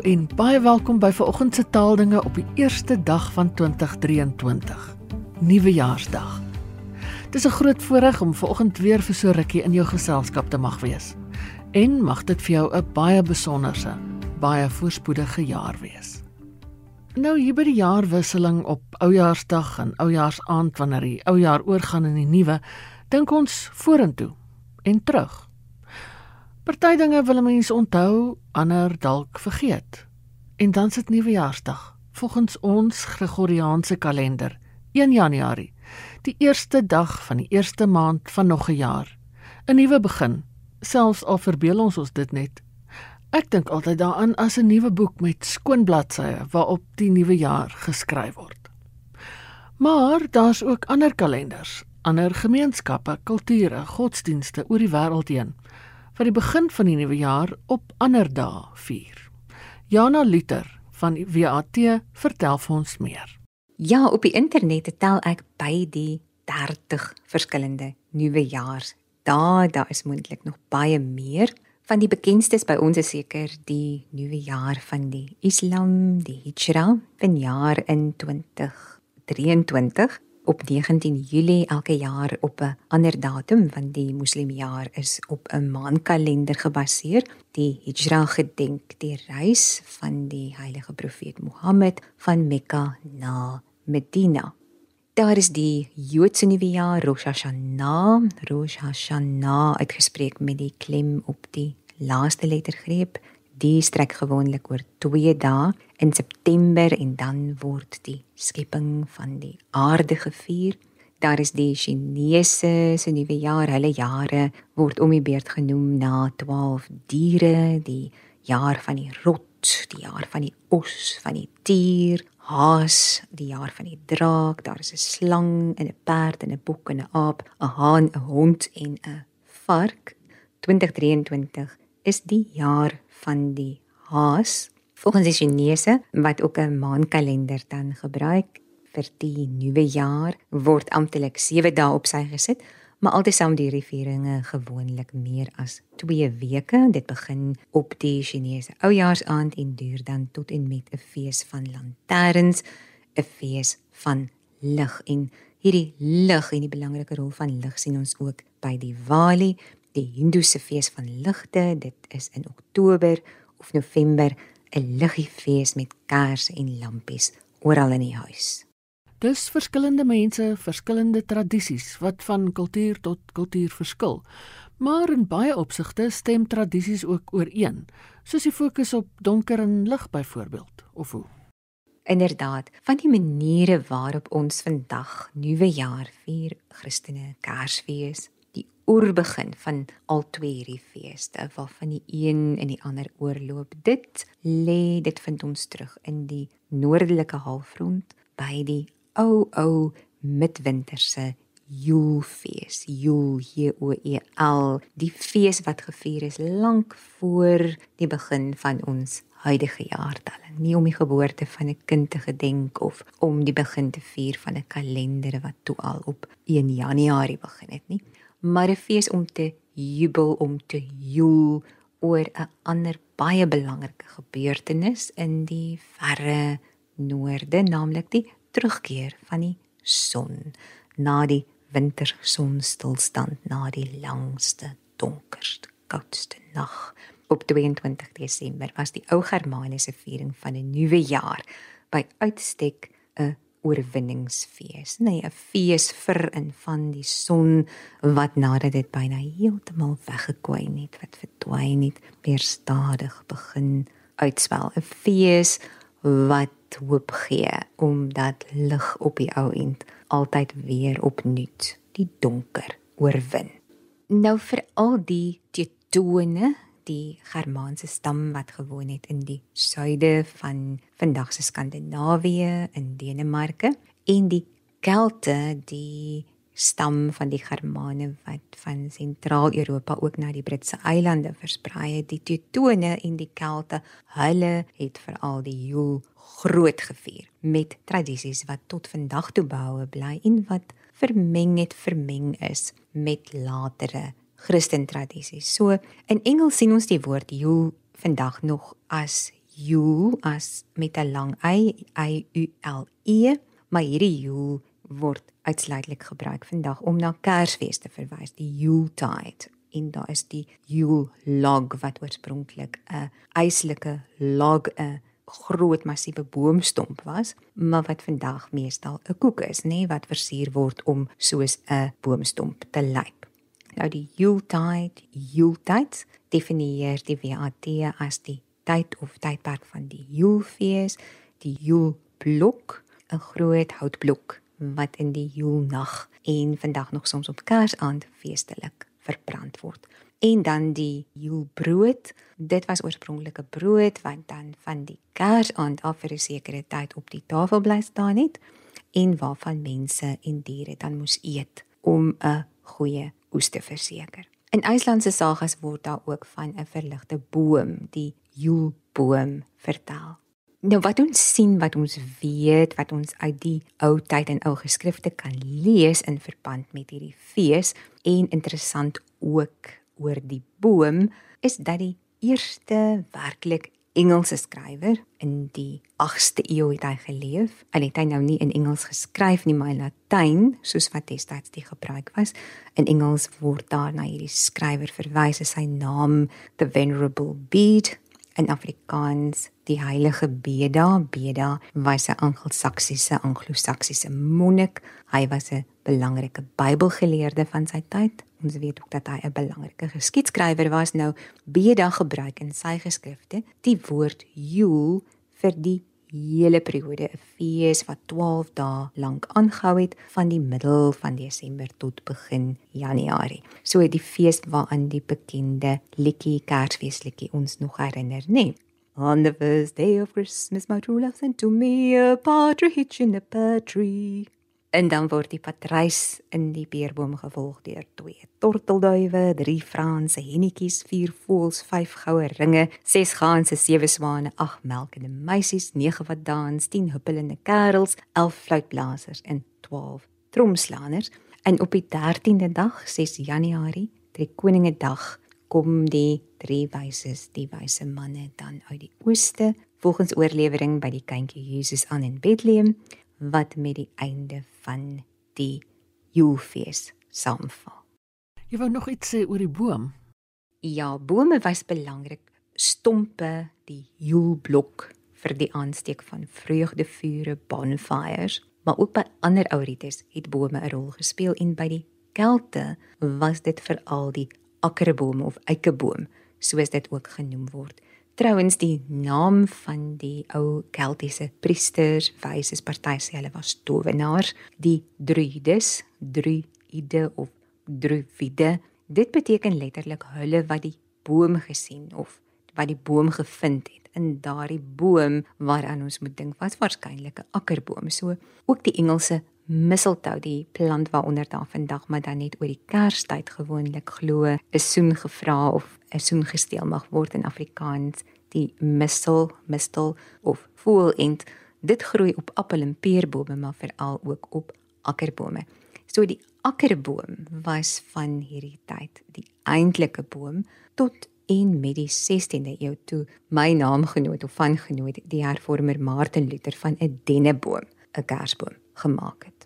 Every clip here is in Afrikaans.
En baie welkom by vanoggend se taaldinge op die eerste dag van 2023. Nuwejaarsdag. Dis 'n groot voorreg om vanoggend weer vir so rukkie in jou geselskap te mag wees. En mag dit vir jou 'n baie besonderse, baie voorspoedige jaar wees. Nou hier by die jaarwisseling op Oujaarsdag en Oujaarsaand wanneer die ou jaar oorgaan in die nuwe, dink ons vorentoe en terug. Party dinge wil 'n mens onthou, ander dalk vergeet. En dan sit Nuwejaarsdag, volgens ons Gregoriaanse kalender, 1 Januarie, die eerste dag van die eerste maand van nog 'n jaar. 'n Nuwe begin, selfs al verbeel ons ons dit net. Ek dink altyd daaraan as 'n nuwe boek met skoon bladsye waarop die nuwe jaar geskryf word. Maar daar's ook ander kalenders, ander gemeenskappe, kulture, godsdienste oor die wêreld heen wat die begin van die nuwe jaar op ander dae vier. Jana Luther van WAT vertel vir ons meer. Ja, op die internet tel ek by die 30 verskillende nuwe jaars. Daar is moontlik nog baie meer. Van die bekendstes by ons is seker die nuwe jaar van die Islam, die Hijra, van jaar in 2023 op 19 Julie elke jaar op 'n ander datum want die moslimjaar is op 'n maankalender gebaseer. Die Hijra gedenk die reis van die heilige profeet Mohammed van Mekka na Medina. Daar is die Joodse nuwe jaar Rosh Hashanah, Rosh Hashanah uitgespreek met die klem op die laaste lettergreep die strek gewoonlik oor 2 dae in September en dan word die skepping van die aarde gevier. Daar is die Chinese se nuwe jaar, hulle jare word om die beurt genoem na 12 diere, die jaar van die rot, die jaar van die os, van die tier, haas, die jaar van die draak, daar is 'n slang en 'n perd en 'n bok en 'n aap, 'n haan, 'n hond en 'n vark. 2023 is die jaar van die haas. Volgens die Chinese wat ook 'n maankalender dan gebruik vir die nuwe jaar word amptelik 7 dae op sy gesit, maar altesaam die rivieringe gewoonlik meer as 2 weke. Dit begin op die Chinese oujaarsaand en duur dan tot en met 'n fees van lanterns, 'n fees van lig en hierdie lig en die belangrike rol van lig sien ons ook by Diwali die Hindoese fees van ligte. Dit is in Oktober of November 'n liggiefees met kersse en lampies oral in die huis. Dis verskillende mense, verskillende tradisies wat van kultuur tot kultuur verskil. Maar in baie opsigte stem tradisies ook ooreen, soos die fokus op donker en lig byvoorbeeld, of hoe? Inderdaad, van die maniere waarop ons vandag nuwe jaar vier, Christene Kersfees, oorbegin van al twee hierdie feeste waarvan die een en die ander oorloop. Dit lê dit vind ons terug in die noordelike halfrond by die ou ou midwinterse Joelfees. Joel J O E die fees wat gevier is lank voor die begin van ons huidige jaartelling. Nie om die geboorte van 'n kind te gedenk of om die begin te vier van 'n kalender wat toe al op 1 Januarie begin het nie maar 'n fees om te jubel om te joel oor 'n ander baie belangrike gebeurtenis in die verre noorde, naamlik die terugkeer van die son na die wintersonstilstand na die langste, donkerste, koudste nag. Op 22 Desember was die ou Germaniese viering van 'n nuwe jaar by uitstek 'n oorwinningsfees, nee, 'n fees vir en van die son wat nadat dit byna heeltemal weggekwyn het, wat verdwyn het, weer stadig begin uitswel. 'n Fees wat hoop gee omdat lig op die ou end altyd weer opnuut die donker oorwin. Nou vir al die tetone die Germaanse stam wat gewoon het in die suide van vandag se Skandinawië in Denemarke en die Kelte die stam van die Germane wat van sentraal-Europa ook na die Britse eilande versprei het die Teutone en die Kelte hulle het veral die Joel groot gevier met tradisies wat tot vandag toe behoue bly en wat vermeng het vermeng is met latere Christen tradisies. So in Engels sien ons die woord Yule vandag nog as Yule as met 'n lang y, y u l e, maar hierdie Yule word uitsluitlik gebruik vandag om na Kersfees te verwys, die Yuletide. En daar is die Yule log wat oorspronklik 'n eislike log 'n groot massiewe boomstomp was, maar wat vandag meestal 'n koek is, nê, nee, wat versier word om soos 'n boomstomp te lyk. Nou die Yuletide, Yuletide definieer die WAT as die tyd of tydperk van die Julefees, die Juleblok, 'n groot houtblok wat in die Julnag en vandag nog soms op Kersaand feestelik verbrand word. En dan die Julbrood, dit was oorspronklik 'n brood wat dan van die Kersaand af vir 'n sekere tyd op die tafel bly staan het en waarvan mense en diere dan moes eet om 'n goeie oes te verseker. In IJslandse sagas word daar ook van 'n verligte boom, die Julboom, vertel. Nou wat ons sien, wat ons weet, wat ons uit die ou tyd en ou geskrifte kan lees in verband met hierdie fees en interessant ook oor die boom is dat die eerste werklik Engelse skrywer in die 8ste eeu het hy geleef. Hy het nou nie in Engels geskryf nie, maar in Latyn, soos wat destyds die gebruik was. In Engels word daar na hierdie skrywer verwys as sy naam The Venerable Bede in Afrikaans die heilige Beda. Beda was 'n Anglo-Saksiese Anglo-Saksiese monnik. Hy was 'n belangrike Bybelgeleerde van sy tyd. Ons weet ook dat hy 'n belangrike geskiedskrywer was. Nou Beda gebruik in sy geskrifte die woord Yule vir die hele periode 'n fees wat 12 dae lank aangehou het van die middel van Desember tot begin Januarie. So die fees waaraan die bekende liedjie Kersfeesliedjie ons nog herinner, né? Nee. On the first day of Christmas my true love sent to me a partridge in a pear tree. En dan word die patrys in die peerboom gevolg deur twee tortelduwe, drie Franse hennetjies, vier voëls, vyf goue ringe, ses gaanse, sewe swane, ag melkende meisies, nege wat dans, 10 huppelende kerels, 11 fluitblasers en 12 tromslaaners. En op die 13de dag, 6 Januarie, drie koninge dag, kom die drie wyses, die wyse manne dan uit die ooste, volgens oorlewering by die kindjie Jesus aan in Bethlehem wat met die einde van die Julefees saamval. Jy wou nog iets sê oor die boom? Ja, bome was belangrik. Stompe, die Julblok vir die aansteek van vreugdevure, bonfires, maar ook by ander ou rites het bome 'n rol gespeel en by die Kelte was dit veral die akkerbome of eikeboom, soos dit ook genoem word. Trouwens die naam van die ou Keltiese priesters, wyses party sê hulle was towenaars, die druides, druide of druide. Dit beteken letterlik hulle wat die boom gesien of wat die boom gevind het. In daardie boom waaraan ons moet dink was waarskynlik 'n akkerboom. So ook die Engelse mistletoe, die plant waaronder daar vandag maar dan net oor die Kerstyd gewoonlik glo 'n soen gevra of 'n soen gesteel mag word in Afrikaans die mistel mistel of voelend dit groei op appel en peerbome maar veral ook op akkerbome. So die akkerboom was van hierdie tyd die eintlike boom tot en met die 16de eeu toe my naamgenoot of van genoot die hervormer Martin Luther van 'n denneboom 'n kersboom gemaak het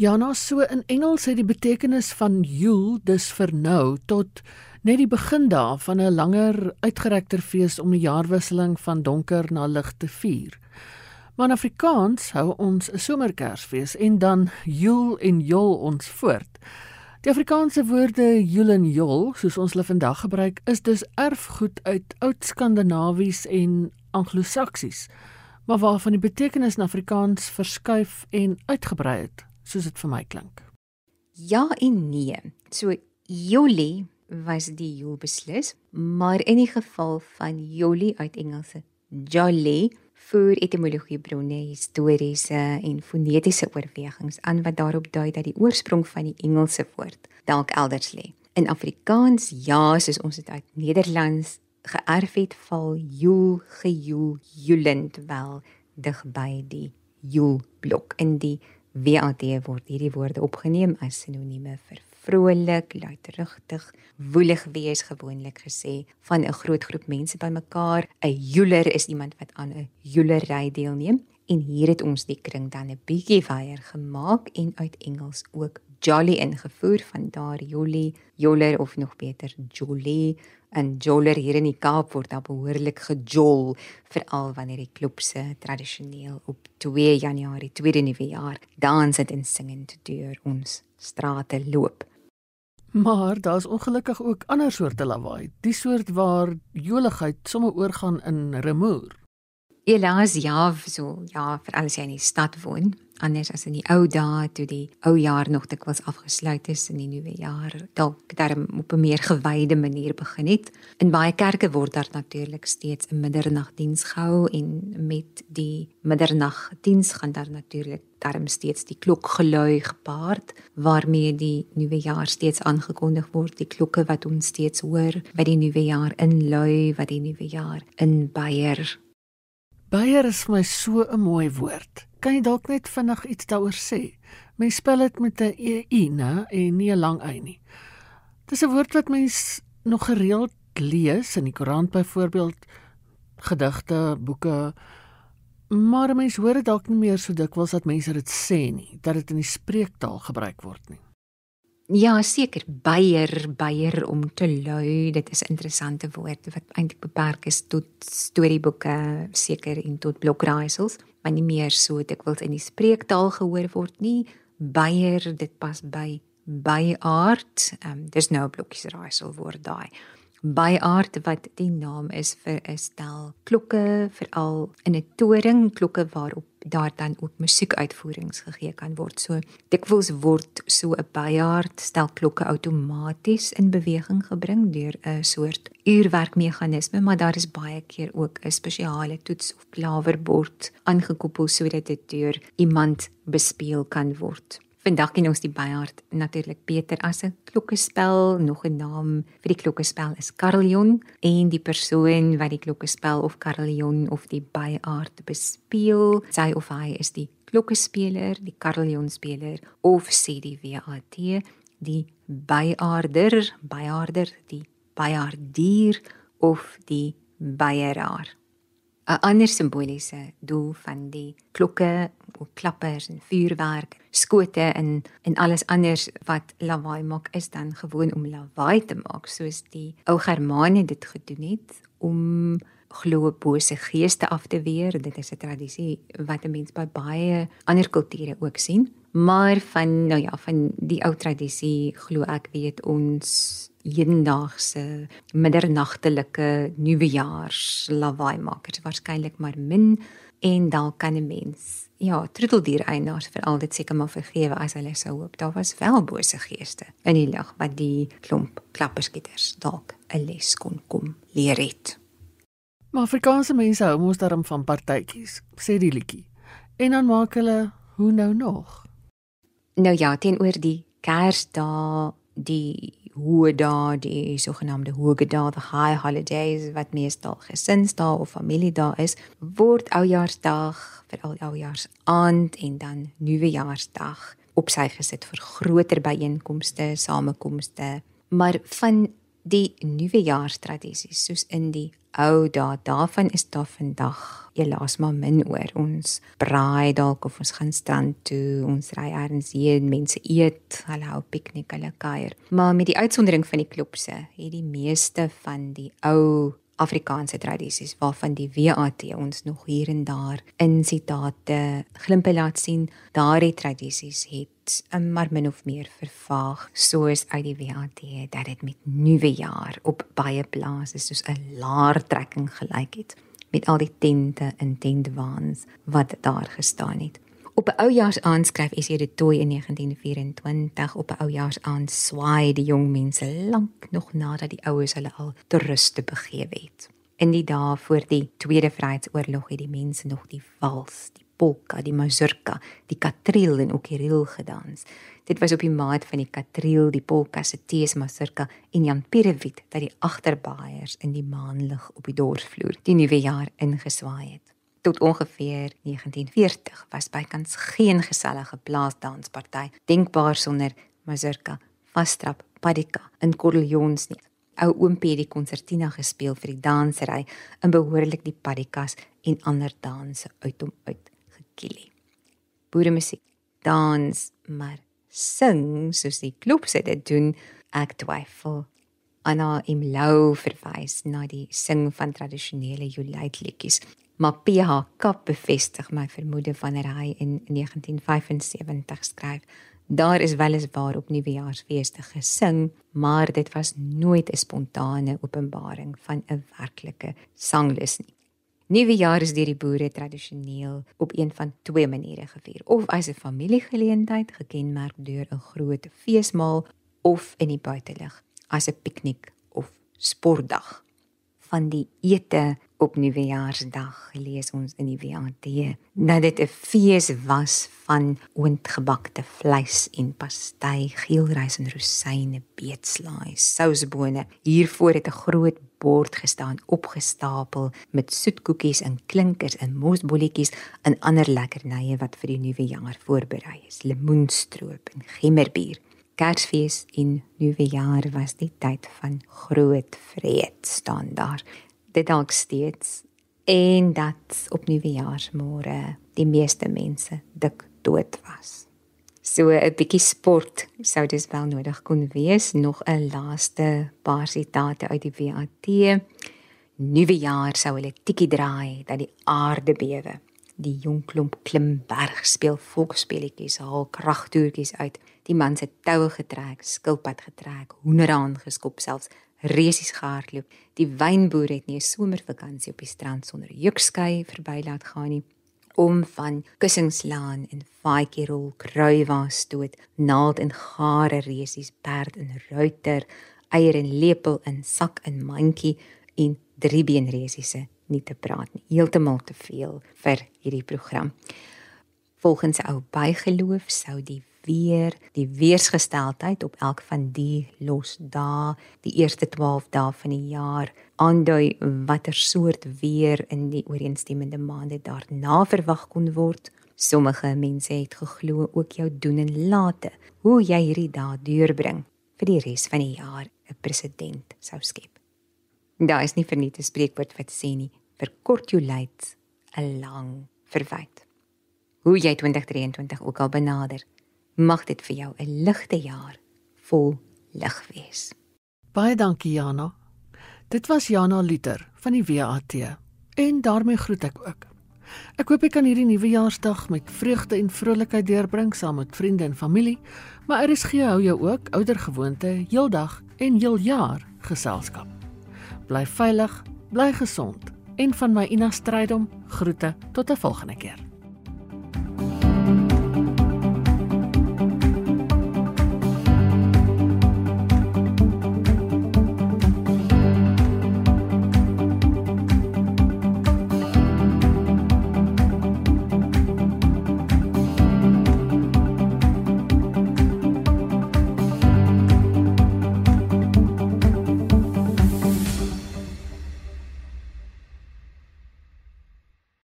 Ja, nou so in Engels het die betekenis van Yule dus vir nou tot net die begin daar van 'n langer uitgerekter fees om die jaarwisseling van donker na lig te vier. Maar in Afrikaans hou ons 'n somerkersfees en dan Yule en Yol ons voort. Die Afrikaanse woorde Yule en Yol, soos ons hulle vandag gebruik, is dus erfgoed uit oud-Skandinawies en Anglo-Saksies, maar waarvan die betekenis in Afrikaans verskuif en uitgebrei het soos dit vir my klink. Ja en nee. So Jolie was die Jul beslis, maar in die geval van Jolie uit Engelse Jolly vir etimologie bronne, historiese en fonetiese oorwegings aan wat daarop dui dat die oorsprong van die Engelse woord dalk elders lê. In Afrikaans ja, soos ons dit uit Nederlands geërf het, val Jul gejoel julend wel dig by die Jul blok in die WAT word hierdie woorde opgeneem as sinonieme vir vrolik, luidrugtig, woelig wees gewoonlik gesê van 'n groot groep mense bymekaar. 'n Joeler is iemand wat aan 'n joelery deelneem en hier het ons die kring dan 'n bietjie weier gemaak en uit Engels ook jolly ingevoer van daar jolly, joller of nog beter jolly en joller hier in die Kaap word dan behoorlik gejol veral wanneer die klub se tradisioneel op 2 Januarie tweede nuwe jaar dansend en singend deur ons strate loop. Maar daar's ongelukkig ook ander soorte lawaai, die soort waar joligheid sommer oorgaan in rumoer. Helaas ja, so ja, vir alles jy in die stad woon, anders as in die ou dae toe die ou jaar nog dikwels afgesluit is en die nuwe jaar dalk daarom op 'n meer gewyde manier begin het. In baie kerke word daar natuurlik steeds 'n middernagdiens gehou en met die middernagdiens gaan daar natuurlik daarom steeds die klok gelui gepaard waarmee die nuwe jaar steeds aangekondig word, die klokke wat ons steeds hoor by die nuwe jaar inlui, wat die nuwe jaar in Beier. Beier is vir my so 'n mooi woord. Kan jy dalk net vinnig iets daaroor sê? Mens spel dit met 'n e i, né, en nie 'n lang y nie. Dis 'n woord wat mens nog gereeld lees in die koerant byvoorbeeld, gedigte, boeke. Maar mense hoor dit dalk nie meer so dikwels dat mense dit sê nie, dat dit in die spreektaal gebruik word nie. Ja, seker beier, beier om te lui. Dit is 'n interessante woord wat eintlik beperk is tot storieboeke, seker en tot blokraaisels, maar nie meer so dikwels in die spreektaal gehoor word nie. Beier, dit pas by by aard. Ehm um, dis nou 'n blokkiesraaisel woord daai by aard wat die naam is vir 'n stel klokke veral in 'n toring klokke waarop daar dan ook musiekuitvoerings gegee kan word. So dikwels word so 'n byaard stel klokke outomaties in beweging gebring deur 'n soort uurwerkmeganisme, maar daar is baie keer ook 'n spesiale toets of klawerbord aangekoppel sodat dit deur iemand bespeel kan word. Vandag ken ons die byhart natuurlik beter as 'n klokkespel. Nog 'n naam vir die klokkespel is carillon en die persoon wat die klokkespel of carillon of die byhart bespeel, sy of hy is die klokkespeler, die carillonspeler of sê die WAT, die byharder, byharder, die byhardier of die byeraar. 'n ander simboliese doel van die klokke, klappers en vuurwerk, skote en en alles anders wat lawaai maak is dan gewoon om lawaai te maak soos die ou Germane dit gedoen het om glo bose geeste af te weer. Dit is 'n tradisie wat 'n mens by baie ander kulture ook sien. Maar van nou ja, van die ou tradisie glo ek weet ons hedendaagse middernagtelike nuwejaars lawaai makers waarskynlik maar min. En dalk kan 'n mens ja troeteldier eienaars vir al dit seker maar vergewe as hulle sou hoop. Daar was wel bose geeste in die lig wat die klomp klapperskieters dalk 'n les kon kom leer het. Maar Afrikaanse mense hou mos daarom van partytjies sê die liedjie en dan maak hulle hoe nou nog? Nou ja teenoor die kersdae die hoë dae, die sogenaamde hoë dae, the high holidays wat meestal gesinsdae of familiedae is, word oujaarsdag vir al oujaarsaand en dan nuwejaarsdag op sy gesit vir groter byeenkomste, samekomste, maar van die nuwejaarstradisies soos in die ou dae daarvan is daar vandag helaas maar min oor ons braai dalk of ons gaan strand toe ons ry ergens heen mense eet hulle hou piknik hulle kuier. Maar met die uitsondering van die klopse het die meeste van die ou Afrikaanse tradisies waarvan die WAT ons nog hier en daar in sitate glimpe laat sien. Daardie tradisies het um, maar min of meer vervaag soos uit die WAT dat dit met nuwe jaar op baie plase soos 'n laartrekking gelyk het met al die tente en tentwaans wat daar gestaan het. Op 'n oujaarsaand skryf Essie de Tooi in 1924 op 'n oujaarsaand swaai die jong mense lank nog nadat die oues hulle al ter ruste begewe het. In die dae voor die Tweede Vryheidsoorlog het die mense nog die vals, die polka, die mazurka, die katriel en ook die reel gedans. Dit was op die maat van die katriel, die polka se tees mazurka en Jan Pirewiet dat die agterbaaiers in die maanlig op die dorpsvloer die nuwe jaar ingeswaai het tot ongeveer 1940 was bykans geen gesellige plaasdansparty denkbaar sonder mazurka, vastrap, padika in kordeljons nie. Ou oompie het die konsertina gespeel vir die dansery en behoorlik die padikas en ander danse uit hom uit gekielie. Boere musiek, dans, maar sing soos die klopse dit doen, ek twyfel. Anna Imlou verwys na die sing van tradisionele Julietliedjies maar PH Kap bevestig my vermoede wanneer hy in 1975 skryf daar is weliswaar op nuwejaarsfeeste gesing maar dit was nooit 'n spontane openbaring van 'n werklike sanglus nie. Nuwejaar is deur die boere tradisioneel op een van twee maniere gevier. Of as 'n familiegeleentheid gekenmerk deur 'n groot feesmaal of in die buitelug as 'n piknik of sportdag. Van die ete op Nuwejaarsdag gelees ons in die WAT dat dit 'n fees was van oontgebakte vleis en pastei, geelrys en rosyne, beetslaai, sousbone. Hiervoor het 'n groot bord gestaan opgestapel met soetkoekies en klinkers en mosbolletjies en ander lekkernye wat vir die nuwe jaar voorberei is. Lemoenstroop en gemmerbier. Kersfees en nuwe jaar was die tyd van groot vrede staan daar dit dalk steeds en dat op nuwejaarsmôre die meeste mense dik dood was. So 'n bietjie sport sou dis wel nodig kon wees. Nog 'n laaste paar sitate uit die WAT. Nuwe jaar sou hulle tikkie draai dat die aarde bewe. Die jong klomp klim berg speel volksspeletjies, haal kragtoertjies uit. Die man se toue getrek, skilpad getrek, hoendere aangeskop selfs resies gehardloop. Die wynboer het nie 'n somervakansie op die strand sonder jukskei verby laat gaan nie om van kussingslaan en vaatjierrol kruiwaas stoot, naald en gare resies, perd en ruiter, eier en lepel in sak en mandjie en driebeen resiese nie te praat nie. Heeltemal te veel vir hierdie program. Volgens ou bygeloof sou die weer die weersgesteldheid op elk van die los dae, die eerste 12 dae van die jaar aandui watter soort weer in die ooreenstemmende maande daarna verwag kon word. Sommige mense het geglo ook jou doen en late, hoe jy hierdie dae deurbring vir die res van die jaar 'n president sou skep. Daar is nie verniet 'n spreekwoord wat sê nie, vir kort jou lyd 'n lang verwyd. Hoe jy 2023 ook al benader, mag dit vir jou 'n ligte jaar vol lig wees. Baie dankie Jana. Dit was Jana Luther van die WAT en daarmee groet ek ook. Ek hoop jy kan hierdie nuwejaarsdag met vreugde en vrolikheid deurbring saam met vriende en familie, maar RSG hou jou ook oudergewoonte heeldag en heel jaar geselskap. Bly veilig, bly gesond en van my Ina Strydom groete tot 'n volgende keer.